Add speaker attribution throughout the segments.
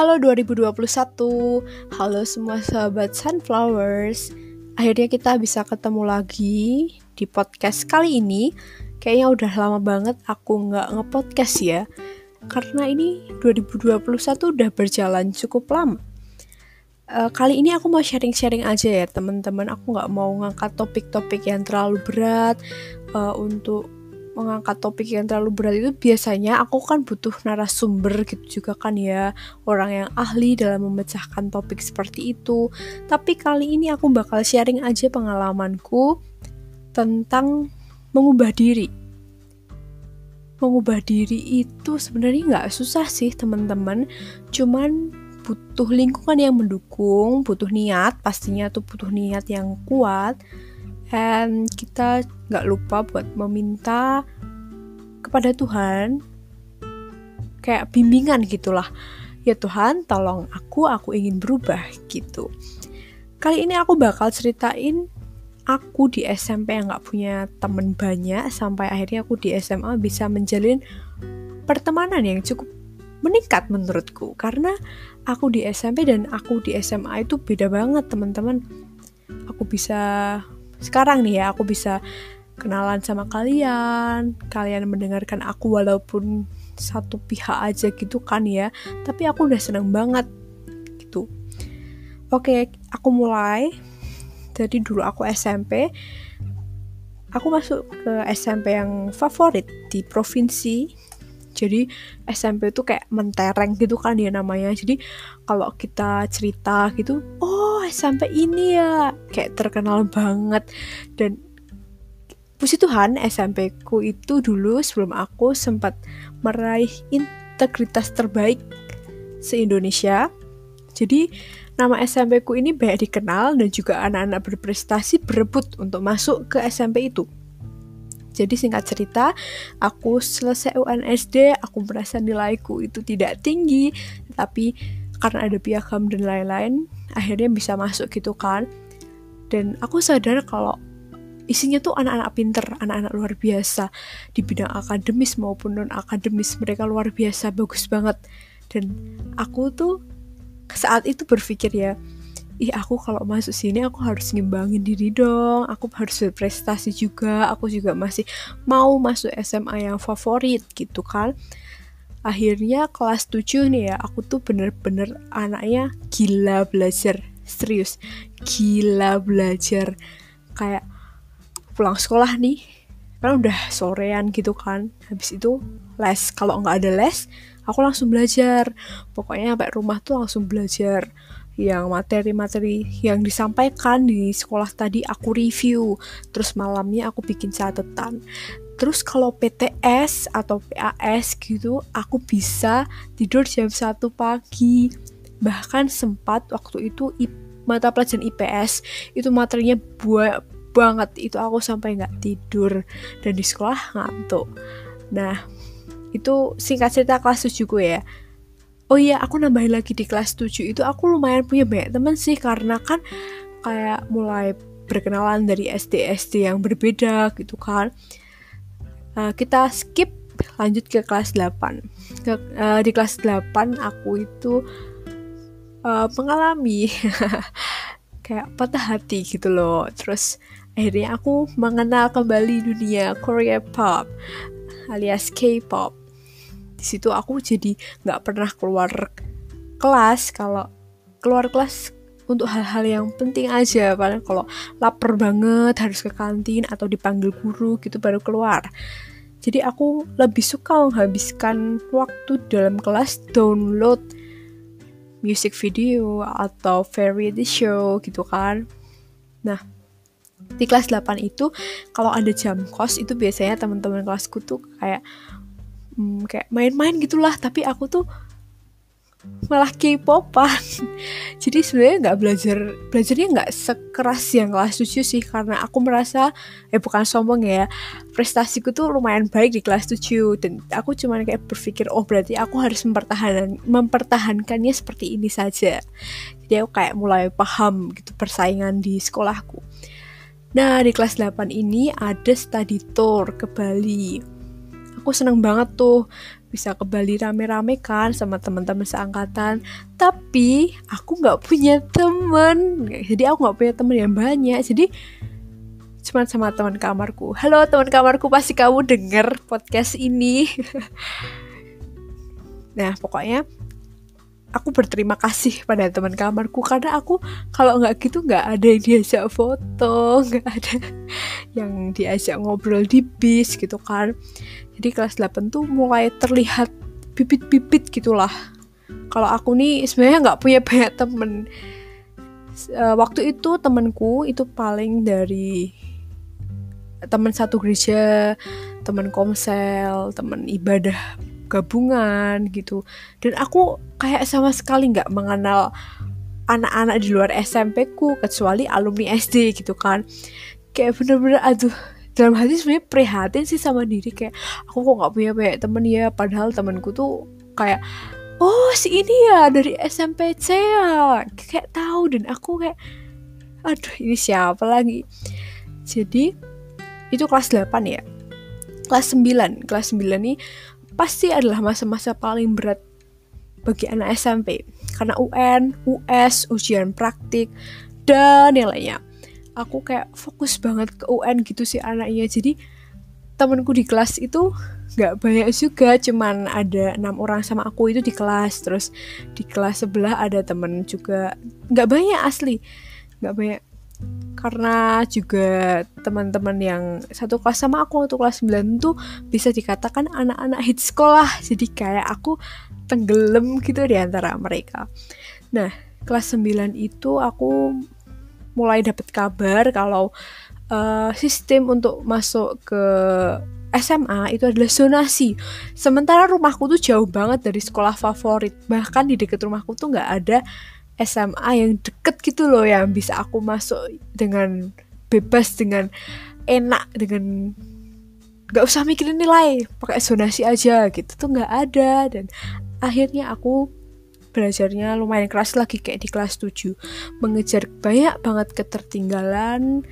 Speaker 1: Halo 2021, halo semua sahabat Sunflowers. Akhirnya kita bisa ketemu lagi di podcast kali ini. Kayaknya udah lama banget aku nggak ngepodcast ya. Karena ini 2021 udah berjalan cukup lama. Uh, kali ini aku mau sharing-sharing aja ya teman-teman. Aku nggak mau ngangkat topik-topik yang terlalu berat uh, untuk mengangkat topik yang terlalu berat itu biasanya aku kan butuh narasumber gitu juga kan ya. Orang yang ahli dalam memecahkan topik seperti itu. Tapi kali ini aku bakal sharing aja pengalamanku tentang mengubah diri. Mengubah diri itu sebenarnya nggak susah sih teman-teman. Cuman butuh lingkungan yang mendukung butuh niat pastinya tuh butuh niat yang kuat and kita nggak lupa buat meminta kepada Tuhan kayak bimbingan gitulah. Ya Tuhan tolong aku aku ingin berubah gitu. Kali ini aku bakal ceritain aku di SMP yang nggak punya temen banyak sampai akhirnya aku di SMA bisa menjalin pertemanan yang cukup meningkat menurutku. Karena aku di SMP dan aku di SMA itu beda banget teman-teman. Aku bisa sekarang nih ya aku bisa kenalan sama kalian, kalian mendengarkan aku walaupun satu pihak aja gitu kan ya, tapi aku udah seneng banget gitu. Oke, aku mulai. Jadi dulu aku SMP, aku masuk ke SMP yang favorit di provinsi. Jadi SMP itu kayak mentereng gitu kan ya namanya. Jadi kalau kita cerita gitu, oh SMP ini ya kayak terkenal banget dan Puji Tuhan SMP ku itu dulu sebelum aku sempat meraih integritas terbaik se-Indonesia. Jadi nama SMP ku ini banyak dikenal dan juga anak-anak berprestasi berebut untuk masuk ke SMP itu. Jadi singkat cerita, aku selesai UNSD, aku merasa nilaiku itu tidak tinggi, tapi karena ada piagam dan lain-lain, akhirnya bisa masuk gitu kan. Dan aku sadar kalau isinya tuh anak-anak pinter, anak-anak luar biasa. Di bidang akademis maupun non akademis mereka luar biasa bagus banget. Dan aku tuh saat itu berpikir ya ih aku kalau masuk sini aku harus ngimbangin diri dong. Aku harus berprestasi juga. Aku juga masih mau masuk SMA yang favorit gitu kan akhirnya kelas 7 nih ya aku tuh bener-bener anaknya gila belajar. Serius gila belajar. Kayak pulang sekolah nih kan udah sorean gitu kan. Habis itu les kalau nggak ada les aku langsung belajar. Pokoknya sampai rumah tuh langsung belajar yang materi-materi yang disampaikan di sekolah tadi aku review. Terus malamnya aku bikin catatan terus kalau PTS atau PAS gitu aku bisa tidur jam 1 pagi. Bahkan sempat waktu itu mata pelajaran IPS itu materinya buat banget. Itu aku sampai nggak tidur dan di sekolah ngantuk. Nah itu singkat cerita kelas 7 gue ya. Oh iya aku nambahin lagi di kelas 7 itu aku lumayan punya banyak temen sih karena kan kayak mulai berkenalan dari SD SD yang berbeda gitu kan uh, kita skip lanjut ke kelas 8 ke, uh, di kelas 8 aku itu uh, mengalami kayak patah hati gitu loh. Terus akhirnya aku mengenal kembali dunia Korea pop alias K-pop. Di situ aku jadi nggak pernah keluar kelas. Kalau keluar kelas untuk hal-hal yang penting aja. Paling kalau lapar banget harus ke kantin atau dipanggil guru gitu baru keluar jadi aku lebih suka menghabiskan waktu dalam kelas download music video atau variety show gitu kan. Nah di kelas 8 itu kalau ada jam kos itu biasanya teman-teman kelasku tuh kayak hmm, kayak main-main gitulah. Tapi aku tuh malah K-popan. Jadi sebenarnya nggak belajar belajarnya nggak sekeras yang kelas 7 sih karena aku merasa eh bukan sombong ya prestasiku tuh lumayan baik di kelas 7 dan aku cuma kayak berpikir oh berarti aku harus mempertahankan mempertahankannya seperti ini saja. Jadi aku kayak mulai paham gitu persaingan di sekolahku. Nah, di kelas 8 ini ada study tour ke Bali. Aku seneng banget tuh bisa ke Bali rame-rame kan sama teman-teman seangkatan. Tapi aku nggak punya temen jadi aku nggak punya temen yang banyak. Jadi cuma sama teman kamarku. Halo teman kamarku pasti kamu denger podcast ini. Nah pokoknya aku berterima kasih pada teman kamarku karena aku kalau nggak gitu nggak ada yang diajak foto nggak ada yang diajak ngobrol di bis gitu kan. Jadi kelas 8 tuh mulai terlihat bibit-bibit gitulah. Kalau aku nih sebenarnya nggak punya banyak temen. Uh, waktu itu temenku itu paling dari temen satu gereja temen komsel temen ibadah gabungan gitu. Dan aku kayak sama sekali nggak mengenal anak-anak di luar SMP ku kecuali alumni SD gitu kan. Kayak bener-bener aduh dalam hati sebenarnya prihatin sih sama diri. Kayak aku kok nggak punya banyak temen ya? Padahal temenku tuh kayak oh si ini ya dari SMPC ya. Kayak tahu dan aku kayak aduh ini siapa lagi? Jadi itu kelas 8 ya. Kelas 9 kelas 9 nih pasti adalah masa-masa paling berat bagi anak SMP karena UN, US, ujian praktik dan yang lainnya. Aku kayak fokus banget ke UN gitu sih anaknya. Jadi temenku di kelas itu nggak banyak juga cuman ada enam orang sama aku itu di kelas. Terus di kelas sebelah ada temen juga. Nggak banyak asli. Nggak banyak karena juga teman-teman yang satu kelas sama aku waktu kelas 9 tuh bisa dikatakan anak-anak hit sekolah jadi kayak aku tenggelam gitu di antara mereka nah kelas 9 itu aku mulai dapat kabar kalau uh, sistem untuk masuk ke SMA itu adalah zonasi. Sementara rumahku tuh jauh banget dari sekolah favorit. Bahkan di dekat rumahku tuh nggak ada SMA yang deket gitu loh yang bisa aku masuk dengan bebas dengan enak dengan nggak usah mikirin nilai pakai zonasi aja gitu tuh nggak ada. Dan akhirnya aku belajarnya lumayan keras lagi kayak di kelas 7 mengejar banyak banget ketertinggalan.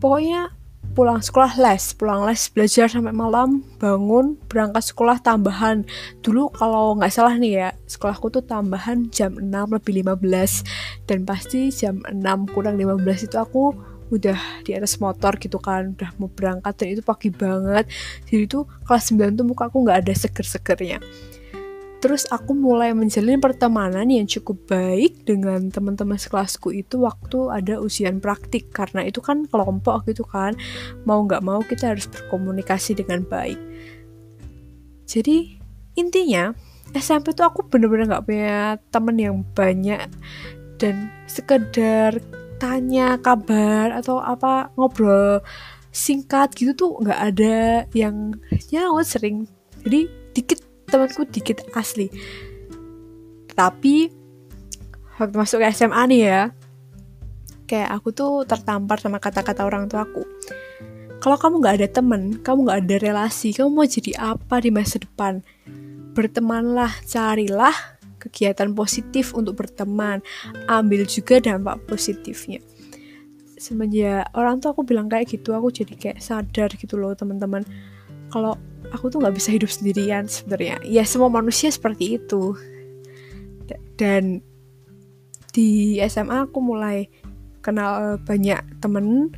Speaker 1: Pokoknya pulang sekolah les pulang les belajar sampai malam bangun berangkat sekolah tambahan. Dulu kalau nggak salah nih ya sekolahku tuh tambahan jam 6 lebih 15 dan pasti jam 6 kurang 15 itu aku udah di atas motor gitu kan udah mau berangkat dan itu pagi banget. Jadi itu kelas 9 tuh muka aku nggak ada seger-segernya Terus aku mulai menjalin pertemanan yang cukup baik dengan teman-teman sekelasku itu waktu ada ujian praktik. Karena itu kan kelompok gitu kan. Mau nggak mau kita harus berkomunikasi dengan baik. Jadi intinya SMP tuh aku bener-bener nggak punya temen yang banyak. Dan sekedar tanya kabar atau apa ngobrol singkat gitu tuh nggak ada yang nyaut sering. Jadi dikit temanku dikit asli. Tapi waktu masuk ke SMA nih ya kayak aku tuh tertampar sama kata-kata orang tua aku kalau kamu nggak ada temen kamu nggak ada relasi kamu mau jadi apa di masa depan? Bertemanlah carilah kegiatan positif untuk berteman. Ambil juga dampak positifnya. Semenjak orang tua aku bilang kayak gitu aku jadi kayak sadar gitu loh teman-teman kalau aku tuh nggak bisa hidup sendirian sebenarnya. Ya semua manusia seperti itu. Dan di SMA aku mulai kenal banyak temen.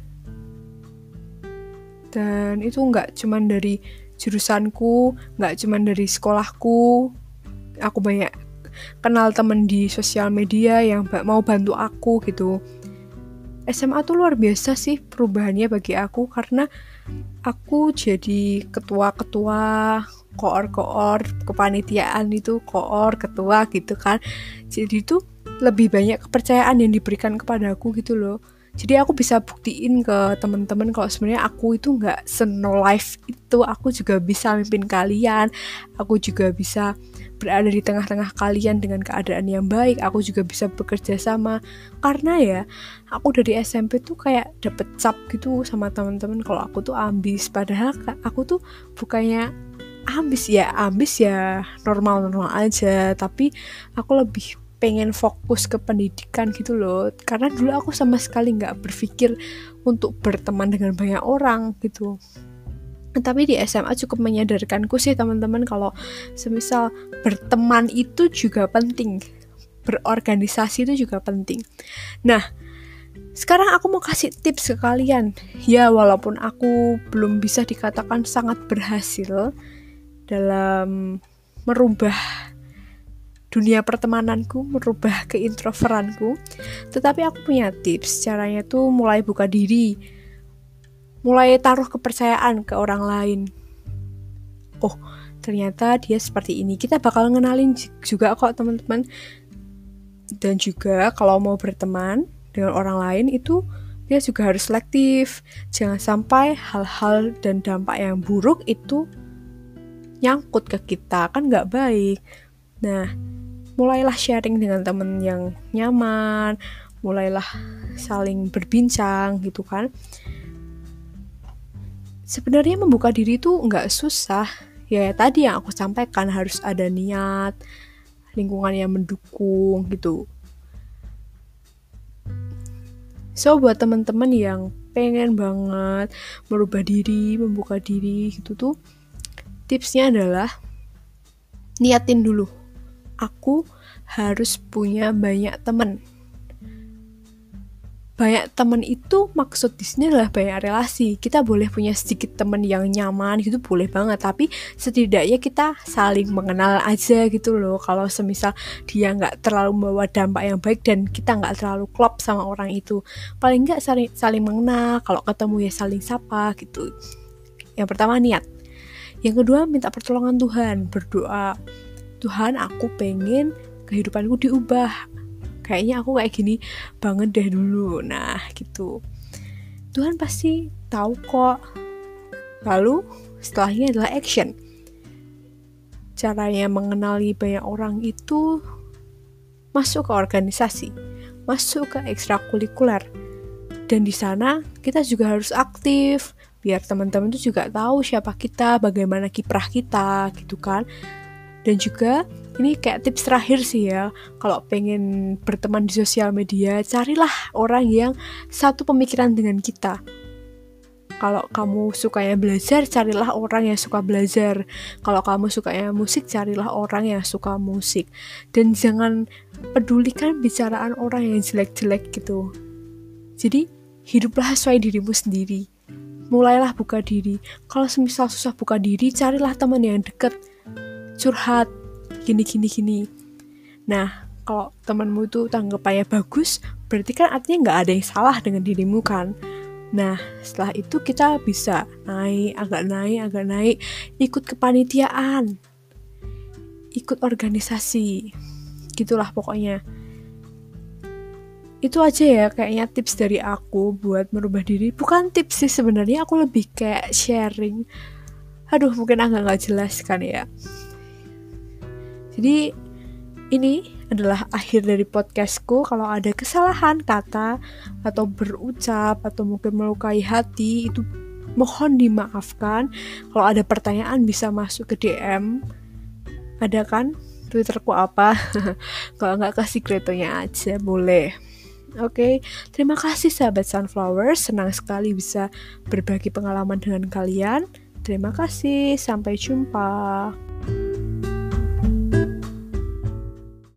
Speaker 1: Dan itu nggak cuman dari jurusanku nggak cuman dari sekolahku. Aku banyak kenal temen di sosial media yang mau bantu aku gitu SMA tuh luar biasa sih perubahannya bagi aku karena aku jadi ketua-ketua koor-koor kepanitiaan itu koor ketua gitu kan. Jadi itu lebih banyak kepercayaan yang diberikan kepada aku gitu loh jadi aku bisa buktiin ke teman-teman kalau sebenarnya aku itu nggak seno life itu. Aku juga bisa mimpin kalian. Aku juga bisa berada di tengah-tengah kalian dengan keadaan yang baik. Aku juga bisa bekerja sama. Karena ya aku dari SMP tuh kayak dapet cap gitu sama teman-teman kalau aku tuh ambis. Padahal aku tuh bukannya ambis. Ya ambis ya normal-normal aja. Tapi aku lebih pengen fokus ke pendidikan gitu loh. Karena dulu aku sama sekali nggak berpikir untuk berteman dengan banyak orang gitu. Tapi di SMA cukup menyadarkanku sih teman-teman kalau semisal berteman itu juga penting. Berorganisasi itu juga penting. Nah sekarang aku mau kasih tips ke kalian. Ya walaupun aku belum bisa dikatakan sangat berhasil dalam merubah dunia pertemananku, merubah keintroveranku. Tetapi aku punya tips, caranya tuh mulai buka diri, mulai taruh kepercayaan ke orang lain. Oh, ternyata dia seperti ini. Kita bakal ngenalin juga kok teman-teman. Dan juga kalau mau berteman dengan orang lain itu dia juga harus selektif. Jangan sampai hal-hal dan dampak yang buruk itu nyangkut ke kita kan nggak baik. Nah, mulailah sharing dengan temen yang nyaman, mulailah saling berbincang gitu kan. Sebenarnya membuka diri itu nggak susah. Ya tadi yang aku sampaikan harus ada niat lingkungan yang mendukung gitu. So buat teman-teman yang pengen banget merubah diri membuka diri gitu tuh tipsnya adalah niatin dulu aku harus punya banyak temen banyak teman itu maksud di sini adalah banyak relasi. Kita boleh punya sedikit teman yang nyaman gitu boleh banget, tapi setidaknya kita saling mengenal aja gitu loh. Kalau semisal dia nggak terlalu membawa dampak yang baik dan kita nggak terlalu klop sama orang itu, paling nggak saling saling mengenal. Kalau ketemu ya saling sapa gitu. Yang pertama niat. Yang kedua minta pertolongan Tuhan, berdoa. Tuhan, aku pengen kehidupanku diubah. Kayaknya aku kayak gini banget deh dulu. Nah gitu. Tuhan pasti tahu kok. Lalu setelahnya adalah action. Caranya mengenali banyak orang itu masuk ke organisasi masuk ke ekstrakurikuler. Dan di sana kita juga harus aktif biar teman-teman itu juga tahu siapa kita, bagaimana kiprah kita gitu kan. Dan juga ini kayak tips terakhir sih ya kalau pengen berteman di sosial media carilah orang yang satu pemikiran dengan kita. Kalau kamu sukanya belajar carilah orang yang suka belajar. Kalau kamu sukanya musik carilah orang yang suka musik. Dan jangan pedulikan bicaraan orang yang jelek-jelek gitu. Jadi hiduplah sesuai dirimu sendiri. Mulailah buka diri. Kalau semisal susah buka diri carilah teman yang deket curhat gini gini gini. Nah kalau temanmu itu tanggapannya bagus berarti kan artinya nggak ada yang salah dengan dirimu kan? Nah setelah itu kita bisa naik agak naik agak naik ikut kepanitiaan ikut organisasi. Gitulah pokoknya. Itu aja ya kayaknya tips dari aku buat merubah diri. Bukan tips sih sebenarnya aku lebih kayak sharing. Aduh mungkin agak nggak jelas kan ya jadi ini adalah akhir dari podcastku. Kalau ada kesalahan kata atau berucap atau mungkin melukai hati itu mohon dimaafkan. Kalau ada pertanyaan bisa masuk ke DM. Ada kan? Twitterku apa? Kalau nggak kasih kretonya aja boleh. Oke, okay. terima kasih sahabat Sunflower. Senang sekali bisa berbagi pengalaman dengan kalian. Terima kasih, sampai jumpa.